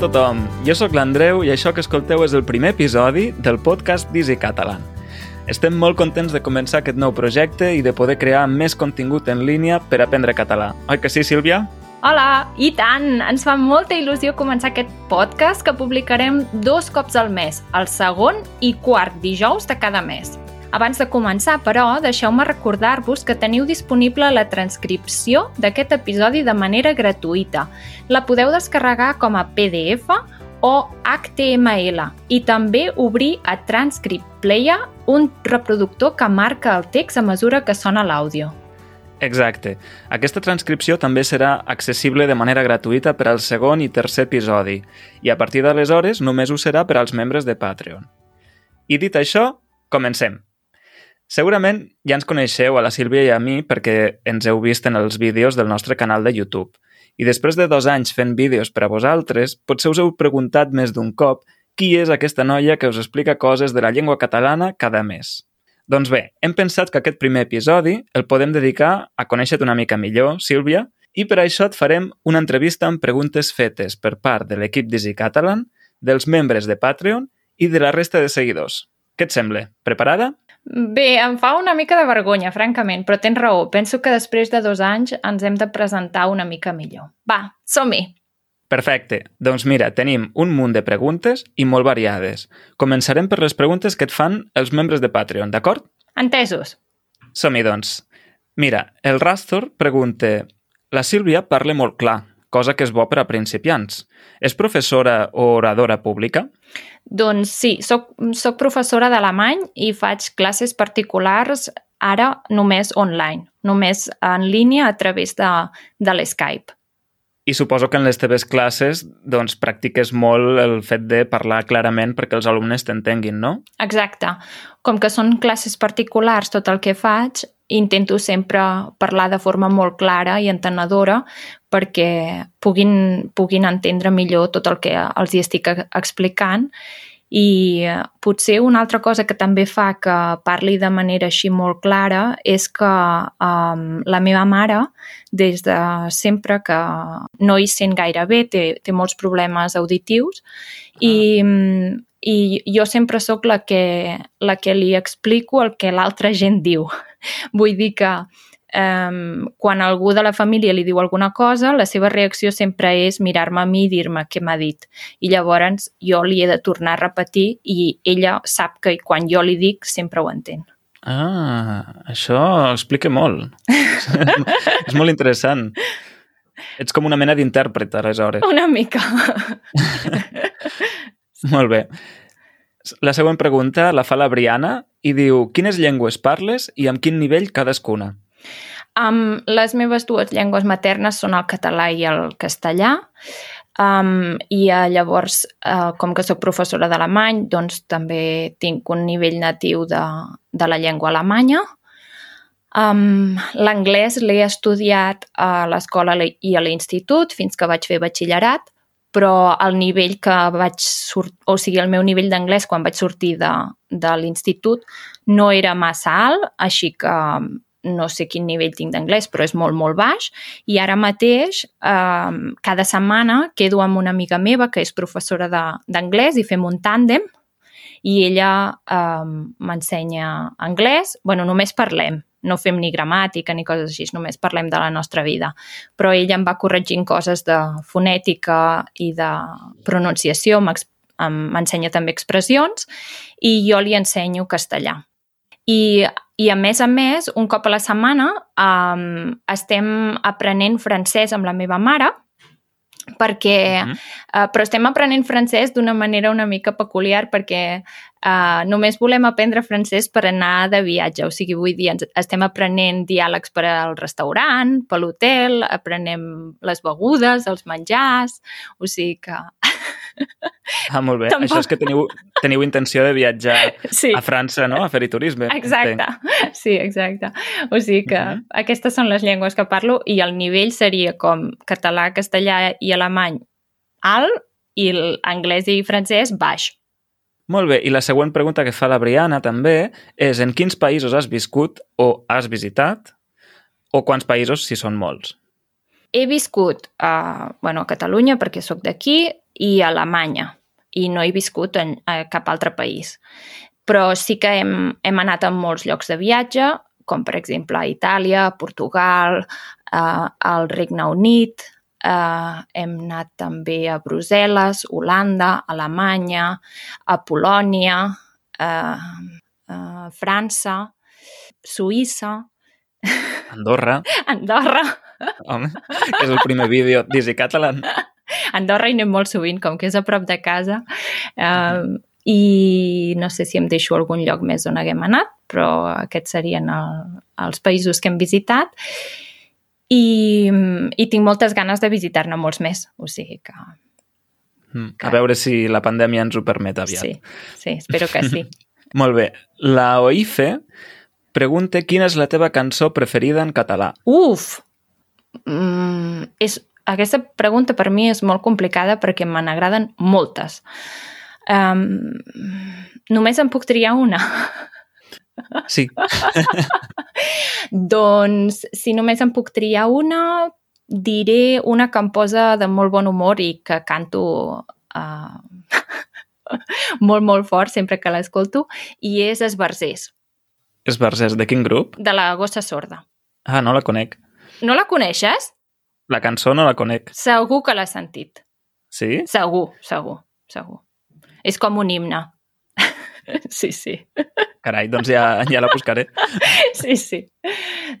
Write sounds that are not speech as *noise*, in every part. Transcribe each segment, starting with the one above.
tothom, jo sóc l'Andreu i això que escolteu és el primer episodi del podcast d'Easy Catalan. Estem molt contents de començar aquest nou projecte i de poder crear més contingut en línia per aprendre català. Oi que sí, Sílvia? Hola, i tant! Ens fa molta il·lusió començar aquest podcast que publicarem dos cops al mes, el segon i quart dijous de cada mes. Abans de començar, però, deixeu-me recordar-vos que teniu disponible la transcripció d'aquest episodi de manera gratuïta. La podeu descarregar com a PDF o HTML i també obrir a Transcript Player, un reproductor que marca el text a mesura que sona l'àudio. Exacte. Aquesta transcripció també serà accessible de manera gratuïta per al segon i tercer episodi i a partir d'aleshores només ho serà per als membres de Patreon. I dit això, comencem. Segurament ja ens coneixeu a la Sílvia i a mi perquè ens heu vist en els vídeos del nostre canal de YouTube. I després de dos anys fent vídeos per a vosaltres, potser us heu preguntat més d'un cop qui és aquesta noia que us explica coses de la llengua catalana cada mes. Doncs bé, hem pensat que aquest primer episodi el podem dedicar a conèixer-te una mica millor, Sílvia, i per això et farem una entrevista amb preguntes fetes per part de l'equip d'Easy Catalan, dels membres de Patreon i de la resta de seguidors. Què et sembla? Preparada? Bé, em fa una mica de vergonya, francament, però tens raó. Penso que després de dos anys ens hem de presentar una mica millor. Va, som-hi! Perfecte. Doncs mira, tenim un munt de preguntes i molt variades. Començarem per les preguntes que et fan els membres de Patreon, d'acord? Entesos. Som-hi, doncs. Mira, el Rastor pregunta La Sílvia parla molt clar, cosa que és bo per a principiants. És professora o oradora pública? Doncs sí, soc, soc professora d'alemany i faig classes particulars ara només online, només en línia a través de, de l'Skype. I suposo que en les teves classes doncs, practiques molt el fet de parlar clarament perquè els alumnes t'entenguin, no? Exacte. Com que són classes particulars, tot el que faig, intento sempre parlar de forma molt clara i entenedora perquè puguin, puguin entendre millor tot el que els hi estic explicant i eh, potser una altra cosa que també fa que parli de manera així molt clara és que um, la meva mare, des de sempre que no hi sent gaire bé, té, té molts problemes auditius ah. i, i jo sempre sóc la que, la que li explico el que l'altra gent diu. *laughs* Vull dir que um, quan algú de la família li diu alguna cosa, la seva reacció sempre és mirar-me a mi i dir-me què m'ha dit. I llavors jo li he de tornar a repetir i ella sap que quan jo li dic sempre ho entén. Ah, això explica molt. *laughs* és molt interessant. Ets com una mena d'intèrpret, aleshores. Una mica. *laughs* molt bé. La següent pregunta la fa la Briana i diu quines llengües parles i amb quin nivell cadascuna? Um, les meves dues llengües maternes són el català i el castellà. Um, I uh, llavors, uh, com que sóc professora d'alemany, doncs també tinc un nivell natiu de, de la llengua alemanya. Um, L'anglès l'he estudiat a l'escola i a l'institut fins que vaig fer batxillerat, però el nivell que vaig sortir, o sigui, el meu nivell d'anglès quan vaig sortir de, de l'institut no era massa alt, així que no sé quin nivell tinc d'anglès, però és molt, molt baix. I ara mateix, eh, cada setmana, quedo amb una amiga meva que és professora d'anglès i fem un tàndem i ella eh, m'ensenya anglès. bueno, només parlem, no fem ni gramàtica ni coses així, només parlem de la nostra vida. Però ella em va corregint coses de fonètica i de pronunciació, m'ensenya també expressions i jo li ensenyo castellà. I i a més a més, un cop a la setmana um, estem aprenent francès amb la meva mare, perquè, uh -huh. uh, però estem aprenent francès d'una manera una mica peculiar perquè uh, només volem aprendre francès per anar de viatge, o sigui, vull dir, ens, estem aprenent diàlegs per al restaurant, per l'hotel, aprenem les begudes, els menjars, o sigui que Ah, molt bé. Tampoc... Això és que teniu, teniu intenció de viatjar sí. a França, no?, a fer-hi turisme. Exacte. Entenc. Sí, exacte. O sigui que uh mhm. -huh. aquestes són les llengües que parlo i el nivell seria com català, castellà i alemany alt i l'anglès i francès baix. Molt bé, i la següent pregunta que fa la Briana també és en quins països has viscut o has visitat o quants països, si són molts? He viscut a, bueno, a Catalunya perquè sóc d'aquí i Alemanya. I no he viscut en, a cap altre país. Però sí que hem, hem anat a molts llocs de viatge, com per exemple a Itàlia, a Portugal, eh, al Regne Unit, eh, hem anat també a Brussel·les, Holanda, Alemanya, a Polònia, eh, a França, Suïssa, Andorra, *laughs* Andorra. home, és el primer vídeo d'Easy Catalan. *laughs* Andorra hi anem molt sovint, com que és a prop de casa. Uh, I no sé si em deixo algun lloc més on haguem anat, però aquests serien el, els països que hem visitat. I, I tinc moltes ganes de visitar-ne molts més. O sigui que... Mm, A veure si la pandèmia ens ho permet aviat. Sí, sí, espero que sí. *laughs* Molt bé. La Oife pregunta quina és la teva cançó preferida en català. Uf! Mm, és, aquesta pregunta per mi és molt complicada perquè me n'agraden moltes. Um, només en puc triar una. *laughs* Sí, *laughs* doncs, si només en puc triar una, diré una que em posa de molt bon humor i que canto uh, *laughs* molt, molt fort sempre que l'escolto, i és Esbarzers, és Versés. De quin grup? de la gossa sorda. Ah, no la conec. No la coneixes? La cançó no la conec. Segur que l'has sentit. Sí? Segur, segur, segur. És com un himne. sí, sí. Carai, doncs ja, ja la buscaré. Sí, sí.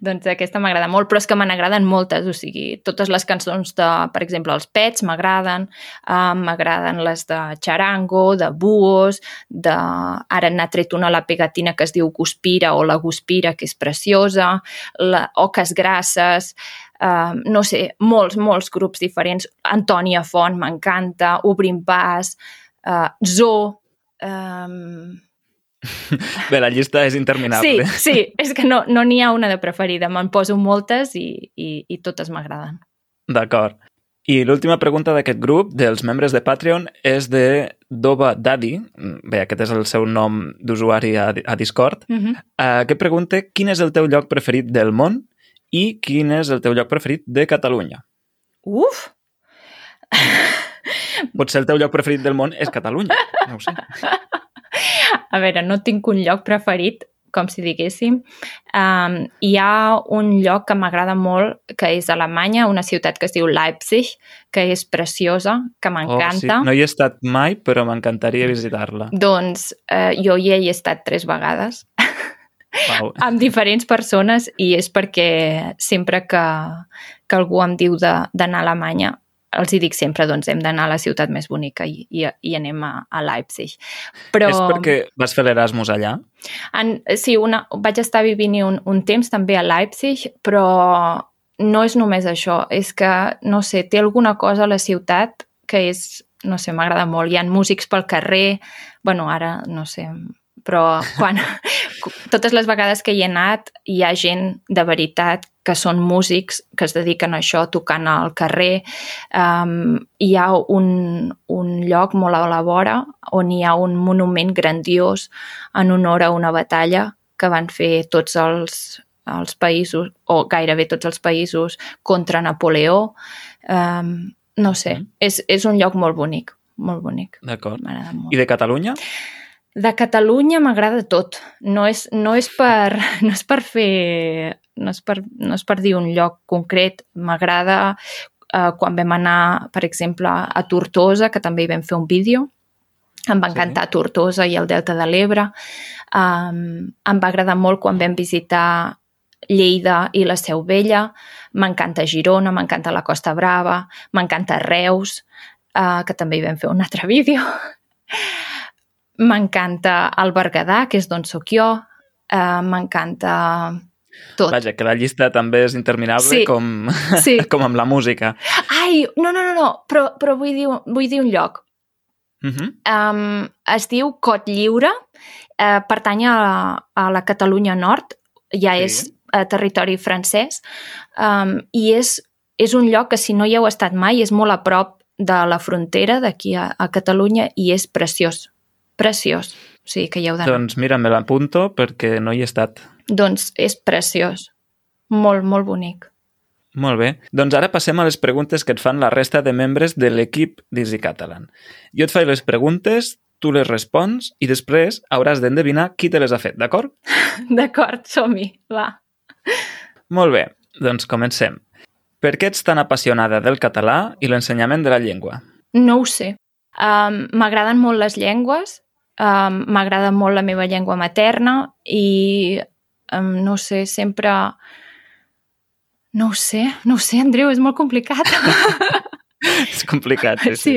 Doncs aquesta m'agrada molt, però és que me n'agraden moltes, o sigui, totes les cançons de, per exemple, els Pets m'agraden, uh, m'agraden les de Charango, de Buos, de... Ara n'ha tret una la pegatina que es diu Guspira o la Guspira, que és preciosa, la Oques Grasses, uh, no sé, molts, molts grups diferents. Antònia Font m'encanta, Obrim Pas, uh, Zo... Um, Bé, la llista és Sí, interminable. sí, és que no n'hi no ha una de preferida, me'n poso moltes i, i, i totes m'agraden. D'acord. I l'última pregunta d'aquest grup, dels membres de Patreon, és de Doba Daddy, bé, aquest és el seu nom d'usuari a, a Discord, Mm -hmm. uh, que pregunta quin és el teu lloc preferit del món i quin és el teu lloc preferit de Catalunya. Uf! *laughs* Potser el teu lloc preferit del món és Catalunya, no ho sé. *laughs* A veure, no tinc un lloc preferit, com si diguéssim. Um, hi ha un lloc que m'agrada molt, que és Alemanya, una ciutat que es diu Leipzig, que és preciosa, que Oh, sí. m'encanta. No hi he estat mai, però m'encantaria visitar-la. Doncs eh, jo hi he estat tres vegades Wow. *laughs* amb diferents persones i és perquè sempre que, que algú em diu d'anar a Alemanya els hi dic sempre, doncs hem d'anar a la ciutat més bonica i, i, i anem a, a Leipzig. Però... És perquè vas fer l'Erasmus allà? En, sí, una, vaig estar vivint un, un temps també a Leipzig, però no és només això, és que, no sé, té alguna cosa a la ciutat que és, no sé, m'agrada molt. Hi ha músics pel carrer, bueno, ara, no sé, però quan, totes les vegades que hi he anat hi ha gent de veritat que són músics que es dediquen a això tocant al carrer. Um, hi ha un, un lloc molt a la vora on hi ha un monument grandiós en honor a una batalla que van fer tots els, els països, o gairebé tots els països, contra Napoleó. Um, no sé, Mhm. és, és un lloc molt bonic, molt bonic. D'acord. I de Catalunya? De Catalunya m'agrada tot. No és, no, és per, *laughs* no és per fer... No és per, no és per dir un lloc concret. M'agrada eh, quan vam anar, per exemple, a Tortosa, que també hi vam fer un vídeo. Em va Sí. encantar Tortosa i el Delta de l'Ebre. Um, em va agradar molt quan vam visitar Lleida i la Seu Vella. M'encanta Girona, m'encanta la Costa Brava, m'encanta Reus, uh, que també hi vam fer un altre *laughs* vídeo. M'encanta el Berguedà, que és d'on sóc jo. Uh, M'encanta tot. Vaja, que la llista també és interminable Sí. com, *laughs* Sí. com amb la música. Ai, no, no, no, no, però, però vull, dir, vull dir un lloc. Uh -huh. Um, es diu Cot Lliure, uh, pertany a, a la Catalunya Nord, ja Sí. és uh, territori francès, um, i és, és un lloc que si no hi heu estat mai és molt a prop de la frontera d'aquí a, a Catalunya i és preciós, preciós. O sigui que hi heu d'anar. Doncs mira, me l'apunto perquè no hi he estat. Doncs és preciós. Molt, molt bonic. Molt bé. Doncs ara passem a les preguntes que et fan la resta de membres de l'equip d'Easy Catalan. Jo et faig les preguntes, tu les respons i després hauràs d'endevinar qui te les ha fet, d'acord? *laughs* D'acord, som-hi, va. Molt bé, doncs comencem. Per què ets tan apassionada del català i l'ensenyament de la llengua? No ho sé. Um, M'agraden molt les llengües, um, m'agrada molt la meva llengua materna i, um, no sé, sempre... No ho sé, no ho sé, Andreu, és molt complicat. *laughs* és complicat, sí. Sí,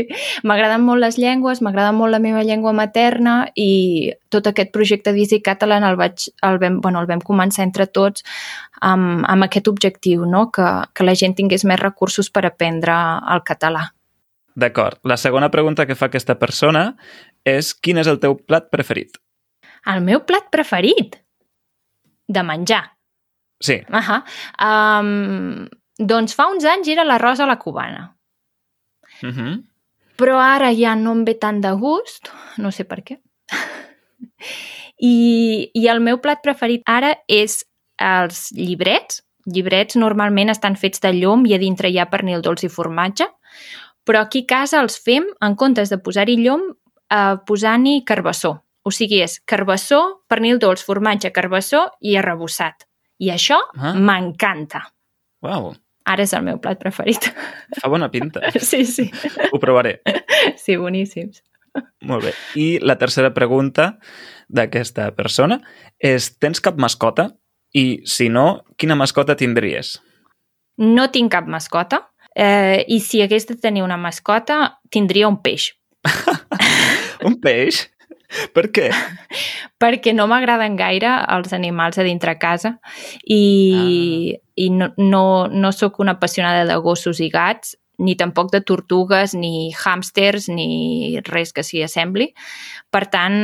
m'agraden molt les llengües, m'agrada molt la meva llengua materna i tot aquest projecte d'Easy Catalan el, vaig, el, vam, bueno, el vam començar entre tots amb, amb aquest objectiu, no? que, que la gent tingués més recursos per aprendre el català. D'acord. La segona pregunta que fa aquesta persona és quin és el teu plat preferit? El meu plat preferit? De menjar. Sí. Uh -huh. um, doncs fa uns anys era l'arròs a la cubana. Uh -huh. Però ara ja no em ve tant de gust, no sé per què. *laughs* I, I el meu plat preferit ara és els llibrets. Llibrets normalment estan fets de llom i a dintre hi ha pernil dolç i formatge, però aquí a casa els fem, en comptes de posar-hi llom, eh, posant-hi carbassó. O sigui, és carbassó, pernil dolç, formatge, carbassó i arrebossat. I això Ah. m'encanta. Uau, Ara és el meu plat preferit. fa bona pinta. *laughs* Sí, sí. Ho provaré. Sí, boníssims. Molt bé. I la tercera pregunta d'aquesta persona és tens cap mascota? I si no, quina mascota tindries? No tinc cap mascota eh, i si hagués de tenir una mascota, tindria un peix. *laughs* Un peix? Per què? perquè no m'agraden gaire els animals a dintre casa i, ah. i no, no, no sóc una apassionada de gossos i gats, ni tampoc de tortugues, ni hàmsters, ni res que s'hi assembli. Per tant,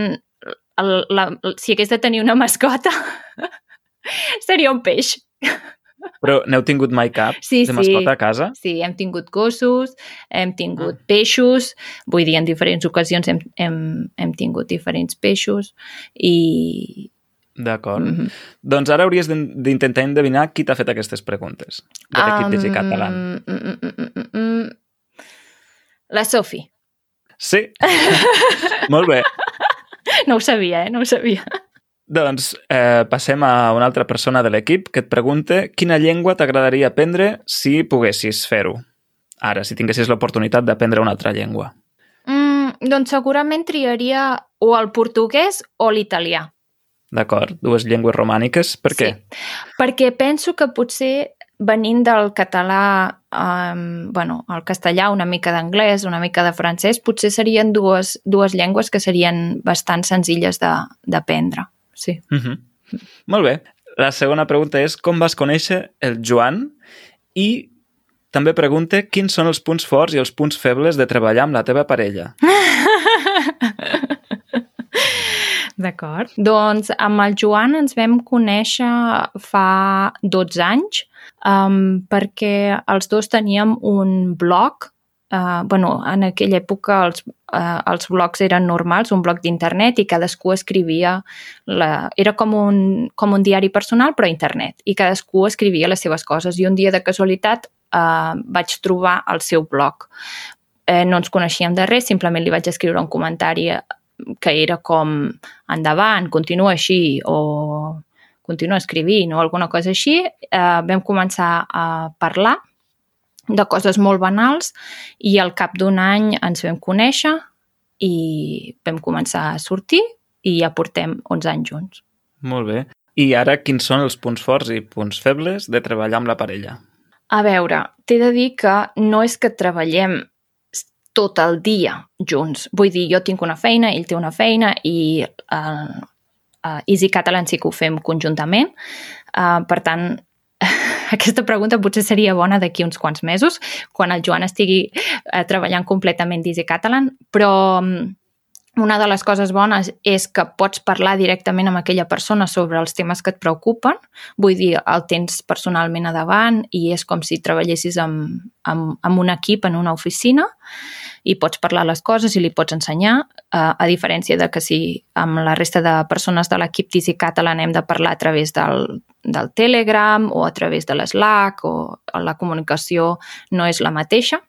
el, la, si hagués de tenir una mascota, *laughs* seria un peix. Però n'heu tingut mai cap Sí, de sí. mascota a casa? Sí, hem tingut gossos, hem tingut ah. peixos, vull dir, en diferents ocasions hem, hem, hem tingut diferents peixos i... D'acord. Mm -hmm. Doncs ara hauries d'in- d'intentar endevinar qui t'ha fet aquestes preguntes de l'equip um... de Català. mm, mm, mm, mm, mm. La Sofi. Sí. *laughs* Molt bé. No ho sabia, eh? No ho sabia. Doncs eh, passem a una altra persona de l'equip que et pregunta quina llengua t'agradaria aprendre si poguessis fer-ho. Ara, si tinguessis l'oportunitat d'aprendre una altra llengua. Mm, doncs segurament triaria o el portuguès o l'italià. D'acord? Dues llengües romàniques. Per què? Sí, perquè penso que potser venint del català, um, bueno, el castellà, una mica d'anglès, una mica de francès, potser serien dues, dues llengües que serien bastant senzilles de- d'aprendre. Sí. Uh -huh. Molt bé. La segona pregunta és com vas conèixer el Joan i també pregunta quins són els punts forts i els punts febles de treballar amb la teva parella. *laughs* D'acord. Doncs amb el Joan ens vam conèixer fa 12 anys um, perquè els dos teníem un blog Uh, bueno, en aquella època els, uh, els blogs eren normals, un blog d'internet i cadascú escrivia, la... era com un, com un diari personal però a internet i cadascú escrivia les seves coses i un dia de casualitat uh, vaig trobar el seu blog. Eh, no ens coneixíem de res, simplement li vaig escriure un comentari que era com endavant, continua així o continua escrivint o alguna cosa així. Eh, vam començar a parlar de coses molt banals i al cap d'un any ens vam conèixer i vam començar a sortir i ja portem 11 anys junts. Molt bé. I ara, quins són els punts forts i punts febles de treballar amb la parella? A veure, t'he de dir que no és que treballem tot el dia junts. Vull dir, jo tinc una feina, ell té una feina i uh, uh, Easy Catalan sí que ho fem conjuntament. Uh, per tant, *laughs* aquesta pregunta potser seria bona d'aquí uns quants mesos, quan el Joan estigui eh, treballant completament d'Easy Catalan, però mm, una de les coses bones és que pots parlar directament amb aquella persona sobre els temes que et preocupen, vull dir, el tens personalment a davant i és com si treballessis amb, amb, amb un equip en una oficina i pots parlar les coses i li pots ensenyar, eh, a diferència de que si amb la resta de persones de l'equip d'Easy Catalan hem de parlar a través del, del Telegram o a través de l'Slack o la comunicació no és la mateixa.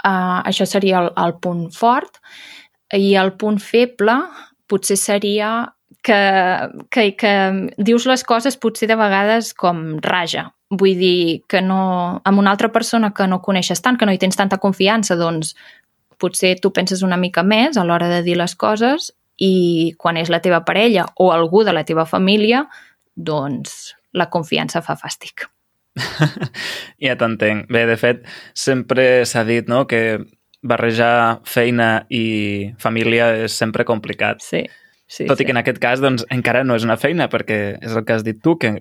Uh, això seria el, el punt fort. I el punt feble potser seria que, que, que dius les coses potser de vegades com raja. Vull dir que no, amb una altra persona que no coneixes tant, que no hi tens tanta confiança, doncs potser tu penses una mica més a l'hora de dir les coses i quan és la teva parella o algú de la teva família, doncs la confiança fa fàstic. *laughs* ja t'entenc. Bé, de fet, sempre s'ha dit no, que barrejar feina i família és sempre complicat. Sí. Sí, Tot sí. i que en aquest cas doncs, encara no és una feina, perquè és el que has dit tu, que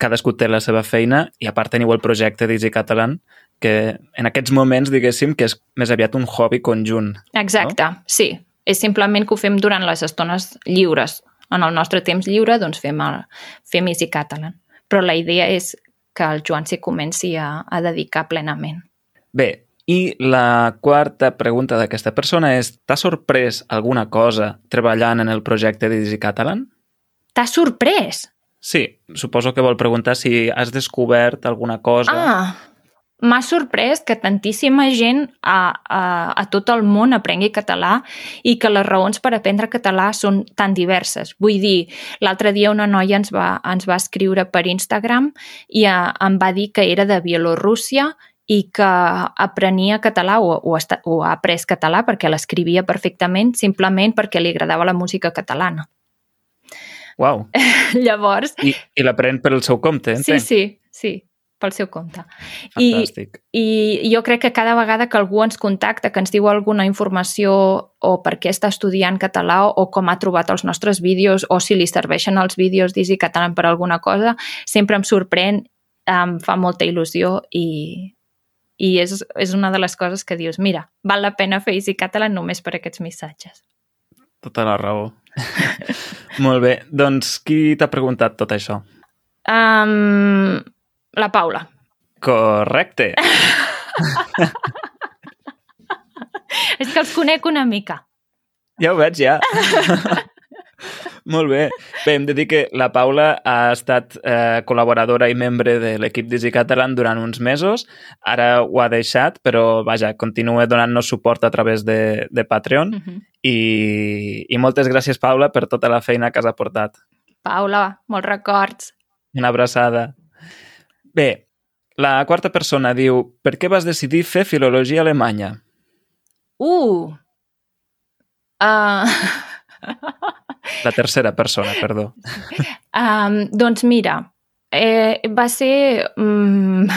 cadascú té la seva feina i a part teniu el projecte Digi Catalan, que en aquests moments, diguéssim, que és més aviat un hobby conjunt. Exacte, no? sí. És simplement que ho fem durant les estones lliures. En el nostre temps lliure, doncs fem, el, fem Easy Catalan. Però la idea és que el Joan s'hi comenci a, a dedicar plenament. Bé, i la quarta pregunta d'aquesta persona és t'ha sorprès alguna cosa treballant en el projecte Digi Catalan? T'ha sorprès? Sí, suposo que vol preguntar si has descobert alguna cosa. Ah, m'ha sorprès que tantíssima gent a, a, a tot el món aprengui català i que les raons per aprendre català són tan diverses. Vull dir, l'altre dia una noia ens va, ens va escriure per Instagram i a, em va dir que era de Bielorússia i que aprenia català o, o, esta, o ha après català perquè l'escrivia perfectament simplement perquè li agradava la música catalana. Uau. *laughs* Llavors... I, i l'aprèn pel seu compte, entenc? Sí, sí, sí, pel seu compte. Fantàstic. I, I jo crec que cada vegada que algú ens contacta, que ens diu alguna informació o per què està estudiant català o com ha trobat els nostres vídeos o si li serveixen els vídeos d'Easy Catalan per alguna cosa, sempre em sorprèn, em fa molta il·lusió i, i és, és una de les coses que dius, mira, val la pena fer Easy Catalan només per aquests missatges. Tota la raó. *laughs* Molt bé. Doncs qui t'ha preguntat tot això? Um, la Paula. Correcte. *laughs* És que els conec una mica. Ja ho veig, ja. *laughs* Molt bé. Bé, hem de dir que la Paula ha estat eh, col·laboradora i membre de l'equip Digi Catalan durant uns mesos. Ara ho ha deixat, però vaja, continua donant-nos suport a través de, de Patreon. Uh -huh. I, I moltes gràcies, Paula, per tota la feina que has aportat. Paula, molts records. Una abraçada. Bé, la quarta persona diu per què vas decidir fer filologia alemanya? Uh! Uh... La tercera persona, perdó. *laughs* Um, doncs mira, eh, va ser... Um,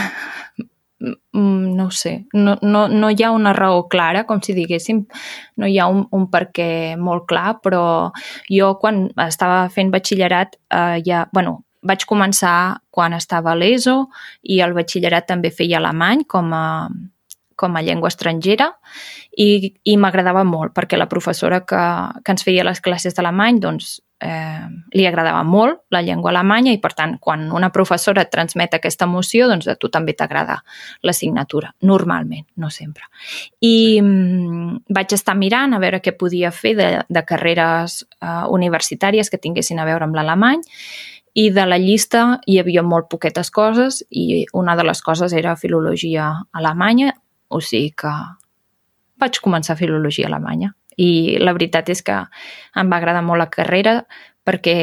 no ho sé, no, no, no hi ha una raó clara, com si diguéssim, no hi ha un, un per què molt clar, però jo quan estava fent batxillerat eh, ja, bueno, vaig començar quan estava a l'ESO i el batxillerat també feia alemany com a, com a llengua estrangera i, i m'agradava molt perquè la professora que, que ens feia les classes d'alemany doncs, eh, li agradava molt la llengua alemanya i per tant quan una professora et transmet aquesta emoció doncs a tu també t'agrada l'assignatura, normalment, no sempre. I mm, vaig estar mirant a veure què podia fer de, de carreres eh, universitàries que tinguessin a veure amb l'alemany i de la llista hi havia molt poquetes coses i una de les coses era filologia alemanya, o sigui que vaig començar filologia alemanya. I la veritat és que em va agradar molt la carrera perquè,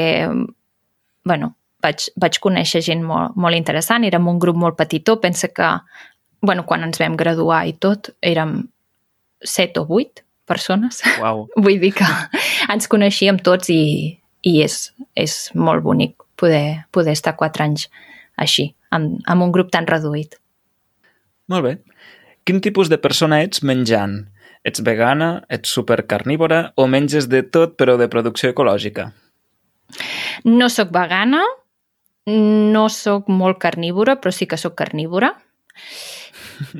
bueno, vaig, vaig conèixer gent molt, molt interessant, érem un grup molt petitó, pensa que, bueno, quan ens vam graduar i tot, érem set o vuit persones. Uau. *laughs* Vull dir que ens coneixíem tots i, i és, és molt bonic poder, poder estar quatre anys així, amb, amb un grup tan reduït. Molt bé. Quin tipus de persona ets menjant? Ets vegana, ets supercarnívora o menges de tot però de producció ecològica? No sóc vegana, no sóc molt carnívora, però sí que sóc carnívora.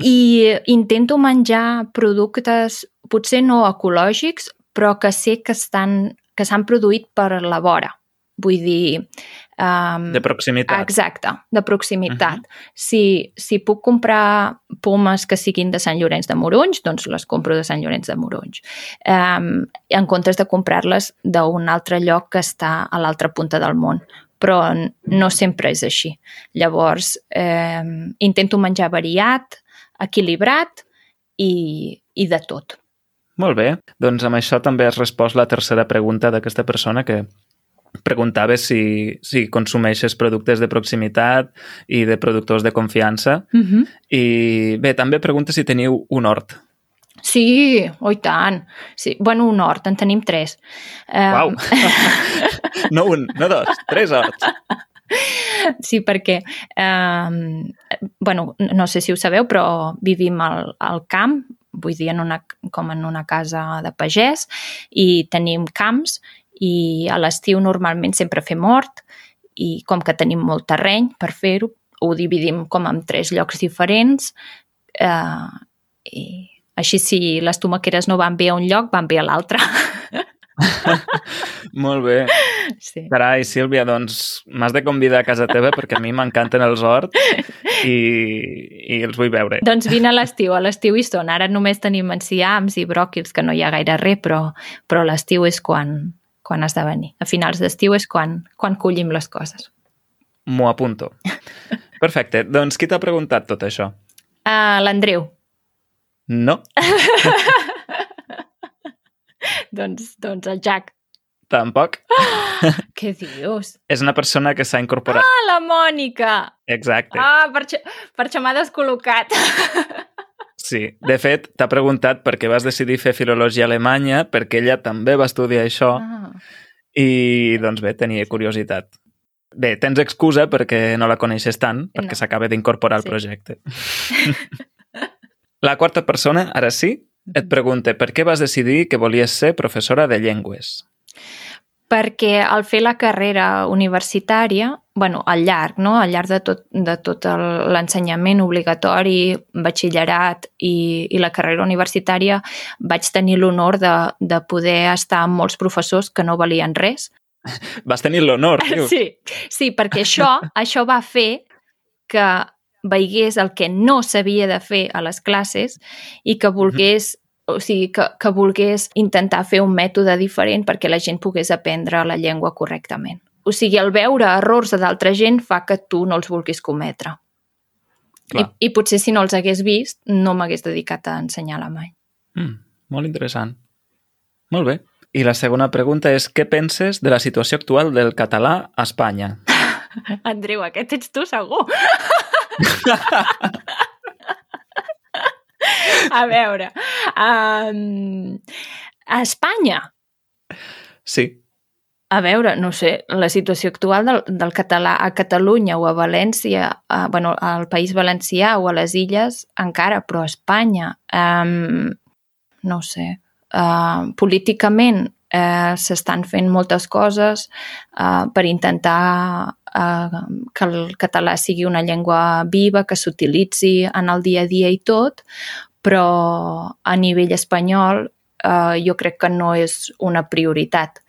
I intento menjar productes potser no ecològics, però que sé que estan que s'han produït per la vora. Vull dir... Um, de proximitat. Exacte, de proximitat. Uh -huh. si, si puc comprar pomes que siguin de Sant Llorenç de Morunys, doncs les compro de Sant Llorenç de Morunys. Um, en comptes de comprar-les d'un altre lloc que està a l'altra punta del món, però no sempre és així. Llavors, eh, intento menjar variat, equilibrat i, i de tot. Molt bé. Doncs amb això també has respost la tercera pregunta d'aquesta persona que preguntava si, si consumeixes productes de proximitat i de productors de confiança. Uh -huh. I bé, també pregunta si teniu un hort. Sí, oh, i tant. Sí. Bueno, un hort, en tenim tres. Uau! *laughs* no un, no dos, tres horts. Sí, perquè, eh, bueno, no sé si ho sabeu, però vivim al, al camp, vull dir, en una, com en una casa de pagès, i tenim camps i a l'estiu normalment sempre fem hort i com que tenim molt terreny per fer-ho, ho dividim com en tres llocs diferents eh, i així si les tomaqueres no van bé a un lloc, van bé a l'altre. *laughs* Molt bé. Sí. Carai, Sílvia, doncs m'has de convidar a casa teva perquè a mi m'encanten els horts i, i els vull veure. Doncs vine a l'estiu, a l'estiu hi són. Ara només tenim enciams i bròquils, que no hi ha gaire res, però, però l'estiu és quan, quan has de venir. A finals d'estiu és quan, quan collim les coses. M'ho apunto. Perfecte. Doncs qui t'ha preguntat tot això? Uh, L'Andreu. No. *laughs* doncs, doncs el Jack. Tampoc. Oh, *gasps* què dius? És una persona que s'ha incorporat. Ah, la Mònica! Exacte. Ah, per, per això m'ha descol·locat. *laughs* Sí, de fet, t'ha preguntat per què vas decidir fer filologia alemanya, perquè ella també va estudiar això ah. i, doncs bé, tenia curiositat. Bé, tens excusa perquè no la coneixes tant, perquè no. s'acaba d'incorporar al sí. projecte. la quarta persona, ara sí, et pregunta per què vas decidir que volies ser professora de llengües perquè al fer la carrera universitària, bueno, al llarg, no? al llarg de tot, de tot l'ensenyament obligatori, batxillerat i, i la carrera universitària, vaig tenir l'honor de, de poder estar amb molts professors que no valien res. *laughs* Vas tenir l'honor, dius? Sí, sí, perquè això, *laughs* això va fer que veigués el que no s'havia de fer a les classes i que volgués o sigui, que, que volgués intentar fer un mètode diferent perquè la gent pogués aprendre la llengua correctament. O sigui, el veure errors de d'altra gent fa que tu no els vulguis cometre. I, I potser si no els hagués vist, no m'hagués dedicat a ensenyar alemany. Mm, molt interessant. Molt bé. I la segona pregunta és què penses de la situació actual del català a Espanya? *laughs* Andreu, aquest ets tu segur. *laughs* *laughs* a veure, um, a Espanya. Sí. A veure, no sé, la situació actual del, del català a Catalunya o a València, a, bueno, al País Valencià o a les Illes, encara, però a Espanya, um, no sé, uh, políticament eh, s'estan fent moltes coses eh, per intentar eh, que el català sigui una llengua viva, que s'utilitzi en el dia a dia i tot, però a nivell espanyol eh, jo crec que no és una prioritat.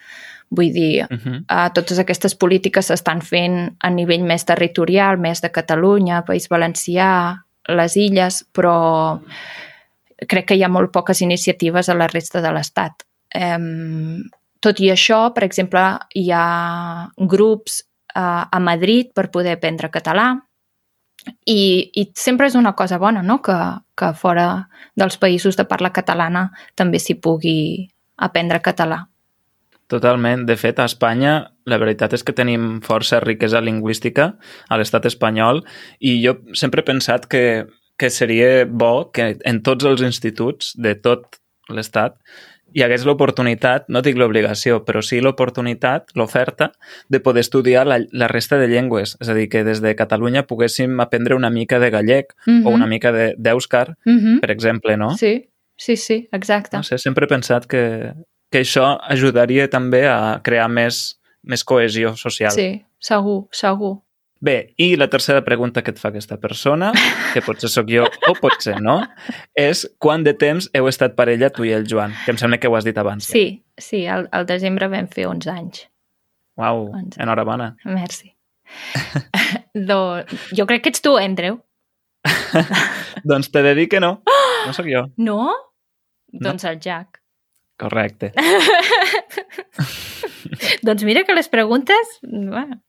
Vull dir, uh -huh. eh, totes aquestes polítiques s'estan fent a nivell més territorial, més de Catalunya, País Valencià, les illes, però crec que hi ha molt poques iniciatives a la resta de l'Estat. Eh, tot i això, per exemple, hi ha grups eh, a Madrid per poder aprendre català, i, i sempre és una cosa bona, no?, que, que fora dels països de parla catalana també s'hi pugui aprendre català. Totalment. De fet, a Espanya la veritat és que tenim força riquesa lingüística a l'estat espanyol i jo sempre he pensat que, que seria bo que en tots els instituts de tot l'estat hi hagués l'oportunitat, no dic l'obligació, però sí l'oportunitat, l'oferta, de poder estudiar la, la resta de llengües. És a dir, que des de Catalunya poguéssim aprendre una mica de gallec uh -huh. o una mica d'èuscar, uh -huh. per exemple, no? Sí, sí, sí, exacte. No sé, sempre he pensat que, que això ajudaria també a crear més, més cohesió social. Sí, segur, segur. Bé, i la tercera pregunta que et fa aquesta persona, que potser sóc jo o potser no, és quant de temps heu estat parella tu i el Joan? Que em sembla que ho has dit abans. Ja. Sí, sí, al, al desembre vam fer 11 anys. Uau, 11. enhorabona. Merci. *laughs* Do, jo crec que ets tu, Andrew. *laughs* doncs t'he de dir que no, no sóc jo. No? no? Doncs el Jack. Correcte. *laughs* *laughs* doncs mira que les preguntes... Bueno,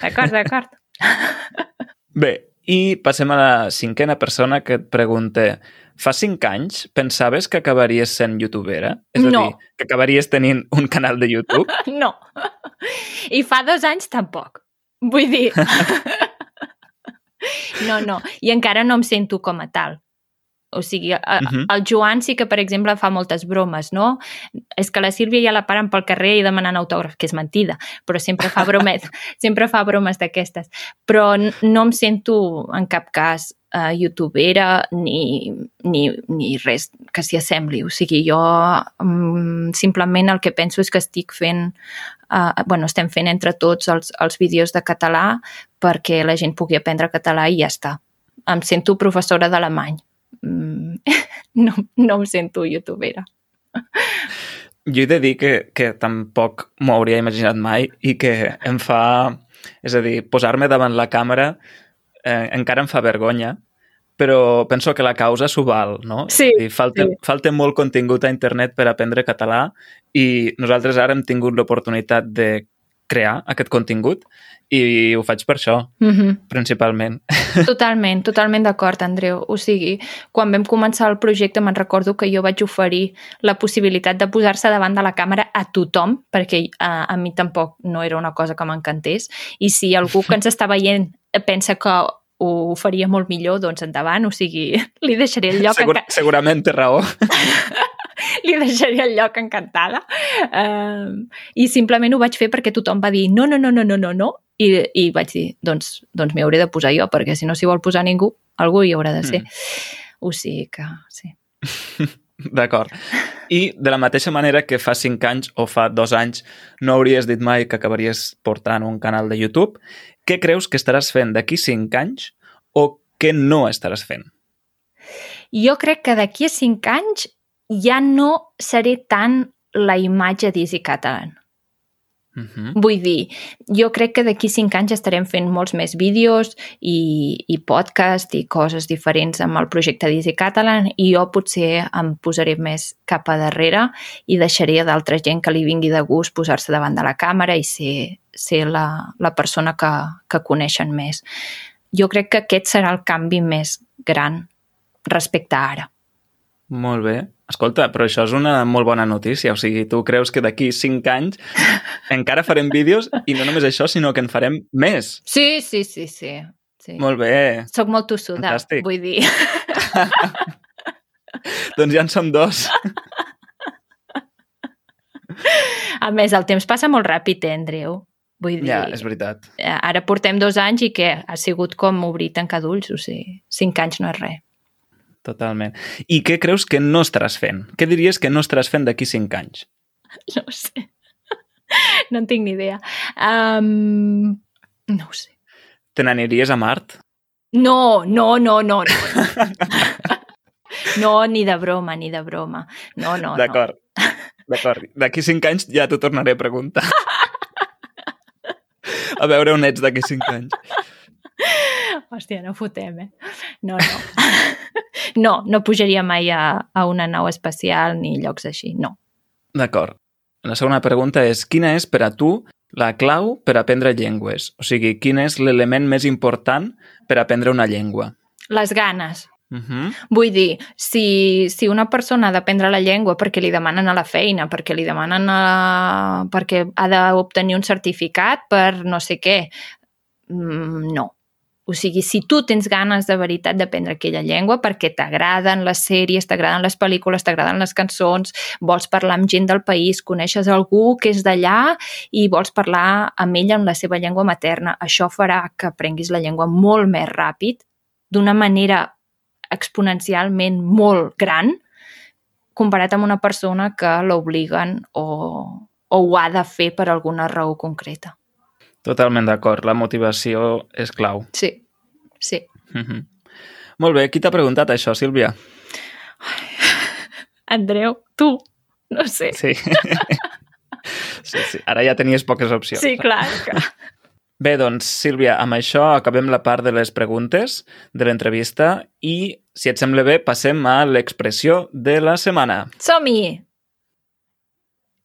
D'acord, d'acord. Bé, i passem a la cinquena persona que et pregunta fa cinc anys pensaves que acabaries sent youtubera? És a No. dir, que acabaries tenint un canal de YouTube? *laughs* No. I fa dos anys tampoc. Vull dir... No, no. I encara no em sento com a tal. O sigui, a, Mhm. el Joan sí que, per exemple, fa moltes bromes, no? És que la Sílvia ja la paren pel carrer i demanant autògraf, que és mentida, però sempre fa bromes, *laughs* sempre fa bromes d'aquestes. Però no em sento en cap cas uh, youtubera ni, ni, ni res que s'hi assembli. O sigui, jo um, simplement el que penso és que estic fent uh, bueno, estem fent entre tots els, els vídeos de català perquè la gent pugui aprendre català i ja està. Em sento professora d'alemany. Mm, *laughs* no, no em sento youtubera. Jo he de dir que, que tampoc m'ho hauria imaginat mai i que em fa... És a dir, posar-me davant la càmera eh, encara em fa vergonya, però penso que la causa s'ho val, no? Sí, dir, falta, sí. falta molt contingut a internet per aprendre català i nosaltres ara hem tingut l'oportunitat de crear aquest contingut i ho faig per això, Mm -hmm. principalment. *laughs* Totalment, totalment d'acord, Andreu. O sigui, quan vam començar el projecte me'n recordo que jo vaig oferir la possibilitat de posar-se davant de la càmera a tothom, perquè a, a mi tampoc no era una cosa que m'encantés, i si algú que ens està veient pensa que ho faria molt millor, doncs endavant, o sigui, *laughs* li deixaré el lloc Segur, enca- segurament té raó. *laughs* *laughs* li deixaria el lloc encantada. Uh, I simplement ho vaig fer perquè tothom va dir no, no, no, no, no, no, no. I, i vaig dir, doncs, doncs m'hi hauré de posar jo, perquè si no s'hi vol posar ningú, algú hi haurà de ser. Mm. O sigui que, sí. *laughs* D'acord. I de la mateixa manera que fa 5 anys o fa 2 anys no hauries dit mai que acabaries portant un canal de YouTube, què creus que estaràs fent d'aquí 5 anys o què no estaràs fent? Jo crec que d'aquí a cinc anys ja no seré tant la imatge d'Easy Catalan. Uh -huh. Vull dir, jo crec que d'aquí cinc anys estarem fent molts més vídeos i, i podcast i coses diferents amb el projecte d'Easy Catalan i jo potser em posaré més cap a darrere i deixaré d'altra gent que li vingui de gust posar-se davant de la càmera i ser, ser la, la persona que, que coneixen més. Jo crec que aquest serà el canvi més gran respecte a ara. Molt bé. Escolta, però això és una molt bona notícia. O sigui, tu creus que d'aquí 5 anys encara farem vídeos i no només això, sinó que en farem més. Sí, sí, sí, sí. sí. Molt bé. Soc molt tossuda, Fantàstic. vull dir. *laughs* Doncs ja en som dos. A més, el temps passa molt ràpid, eh, Andreu? Vull dir, Ja, és veritat. eh, ara portem dos anys i que ha sigut com obrir tancar d'ulls, o sigui, cinc anys no és res. Totalment. I què creus que no estaràs fent? Què diries que no estaràs fent d'aquí 5 anys? No ho sé. *laughs* No en tinc ni idea. Um, no ho sé. Te n'aniries a Mart? No, no, no, no, no. No, ni de broma, ni de broma. No, no, no. D'acord. D'acord. D'aquí 5 anys ja t'ho tornaré a preguntar. A veure on ets d'aquí 5 anys. Hòstia, no fotem, eh? No, no. No, no pujaria mai a, a una nau espacial ni llocs així, no. D'acord. La segona pregunta és, quina és per a tu la clau per aprendre llengües? O sigui, quin és l'element més important per aprendre una llengua? Les ganes. Uh -huh. Vull dir, si, si una persona ha d'aprendre la llengua perquè li demanen a la feina, perquè li demanen a, perquè ha d'obtenir un certificat per no sé què, mm, no. O sigui, si tu tens ganes de veritat d'aprendre aquella llengua perquè t'agraden les sèries, t'agraden les pel·lícules, t'agraden les cançons, vols parlar amb gent del país, coneixes algú que és d'allà i vols parlar amb ell en la seva llengua materna, això farà que aprenguis la llengua molt més ràpid, d'una manera exponencialment molt gran comparat amb una persona que l'obliguen o, o ho ha de fer per alguna raó concreta. Totalment d'acord. La motivació és clau. Sí, sí. Uh -huh. Molt bé. Qui t'ha preguntat això, Sílvia? *laughs* Andreu, tu, no sé. Sí. *laughs* sí, sí. Ara ja tenies poques opcions. Sí, clar. clar. Bé, doncs, Sílvia, amb això acabem la part de les preguntes de l'entrevista i, si et sembla bé, passem a l'expressió de la setmana. Som-hi!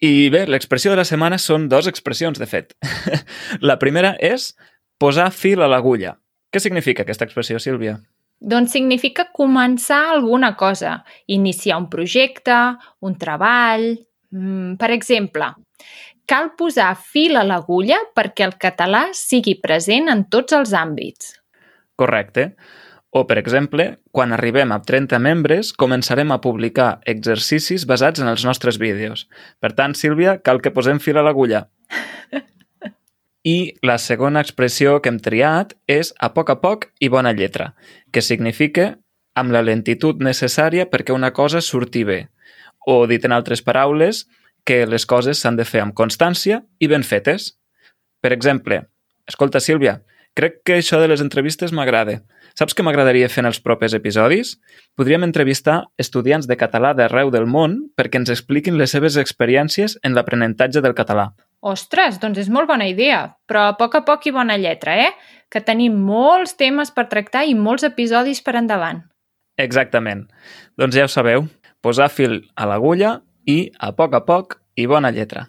I bé, l'expressió de la setmana són dues expressions, de fet. *laughs* la primera és posar fil a l'agulla. Què significa aquesta expressió, Sílvia? Doncs significa començar alguna cosa, iniciar un projecte, un treball... Mm, per exemple, cal posar fil a l'agulla perquè el català sigui present en tots els àmbits. Correcte. O, per exemple, quan arribem a 30 membres, començarem a publicar exercicis basats en els nostres vídeos. Per tant, Sílvia, cal que posem fil a l'agulla. I la segona expressió que hem triat és a poc a poc i bona lletra, que significa amb la lentitud necessària perquè una cosa surti bé. O, dit en altres paraules, que les coses s'han de fer amb constància i ben fetes. Per exemple, escolta, Sílvia, crec que això de les entrevistes m'agrada. Saps què m'agradaria fer en els propers episodis? Podríem entrevistar estudiants de català d'arreu del món perquè ens expliquin les seves experiències en l'aprenentatge del català. Ostres, doncs és molt bona idea, però a poc a poc i bona lletra, eh? Que tenim molts temes per tractar i molts episodis per endavant. Exactament. Doncs ja ho sabeu, posar fil a l'agulla i a poc a poc i bona lletra.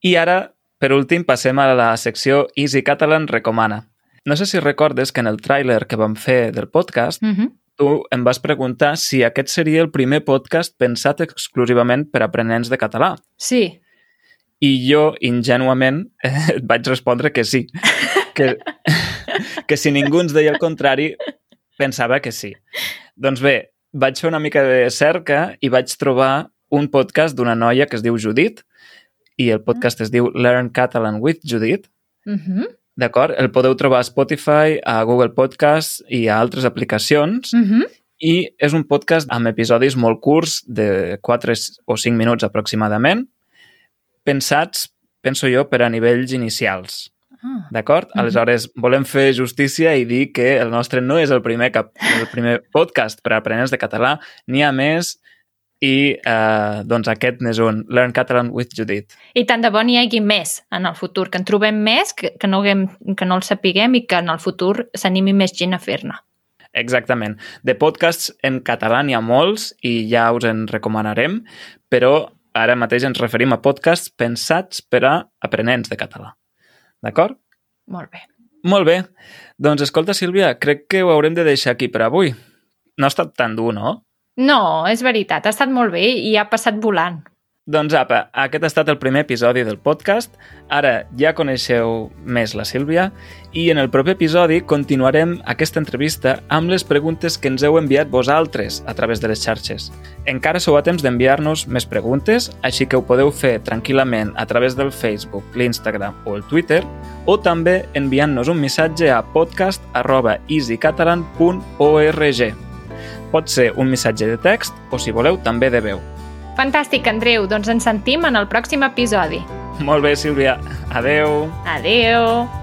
I ara, per últim, passem a la secció Easy Catalan recomana. No sé si recordes que en el tràiler que vam fer del podcast, Mm -hmm. tu em vas preguntar si aquest seria el primer podcast pensat exclusivament per aprenents de català. Sí. I jo, ingenuament, *laughs* et vaig respondre que sí. Que, *laughs* que si ningú ens deia el contrari, pensava que sí. Doncs bé, vaig fer una mica de cerca i vaig trobar un podcast d'una noia que es diu Judit i el podcast es diu Learn Catalan with Judit. Mm -hmm. D'acord? El podeu trobar a Spotify, a Google Podcasts i a altres aplicacions. Mm -hmm. I és un podcast amb episodis molt curts, de 4 o 5 minuts aproximadament, pensats, penso jo, per a nivells inicials. Ah. D'acord? Mhm. Aleshores, volem fer justícia i dir que el nostre no és el primer, cap, el primer podcast per a aprenents de català, n'hi ha més i eh, doncs aquest n'és un, Learn Catalan with Judith. I tant de bo n'hi hagi més en el futur, que en trobem més, que, que, no, haguem, que no el sapiguem i que en el futur s'animi més gent a fer-ne. Exactament. De podcasts en català n'hi ha molts i ja us en recomanarem, però ara mateix ens referim a podcasts pensats per a aprenents de català. D'acord? Molt bé. Molt bé. Doncs escolta, Sílvia, crec que ho haurem de deixar aquí per avui. No ha estat tan dur, no? No, és veritat, ha estat molt bé i ha passat volant. Doncs apa, aquest ha estat el primer episodi del podcast. Ara ja coneixeu més la Sílvia i en el proper episodi continuarem aquesta entrevista amb les preguntes que ens heu enviat vosaltres a través de les xarxes. Encara sou a temps d'enviar-nos més preguntes, així que ho podeu fer tranquil·lament a través del Facebook, l'Instagram o el Twitter o també enviant-nos un missatge a podcast.easycatalan.org. Pot ser un missatge de text o, si voleu, també de veu. Fantàstic, Andreu. Doncs ens sentim en el pròxim episodi. Molt bé, Sílvia. Adeu. Adeu.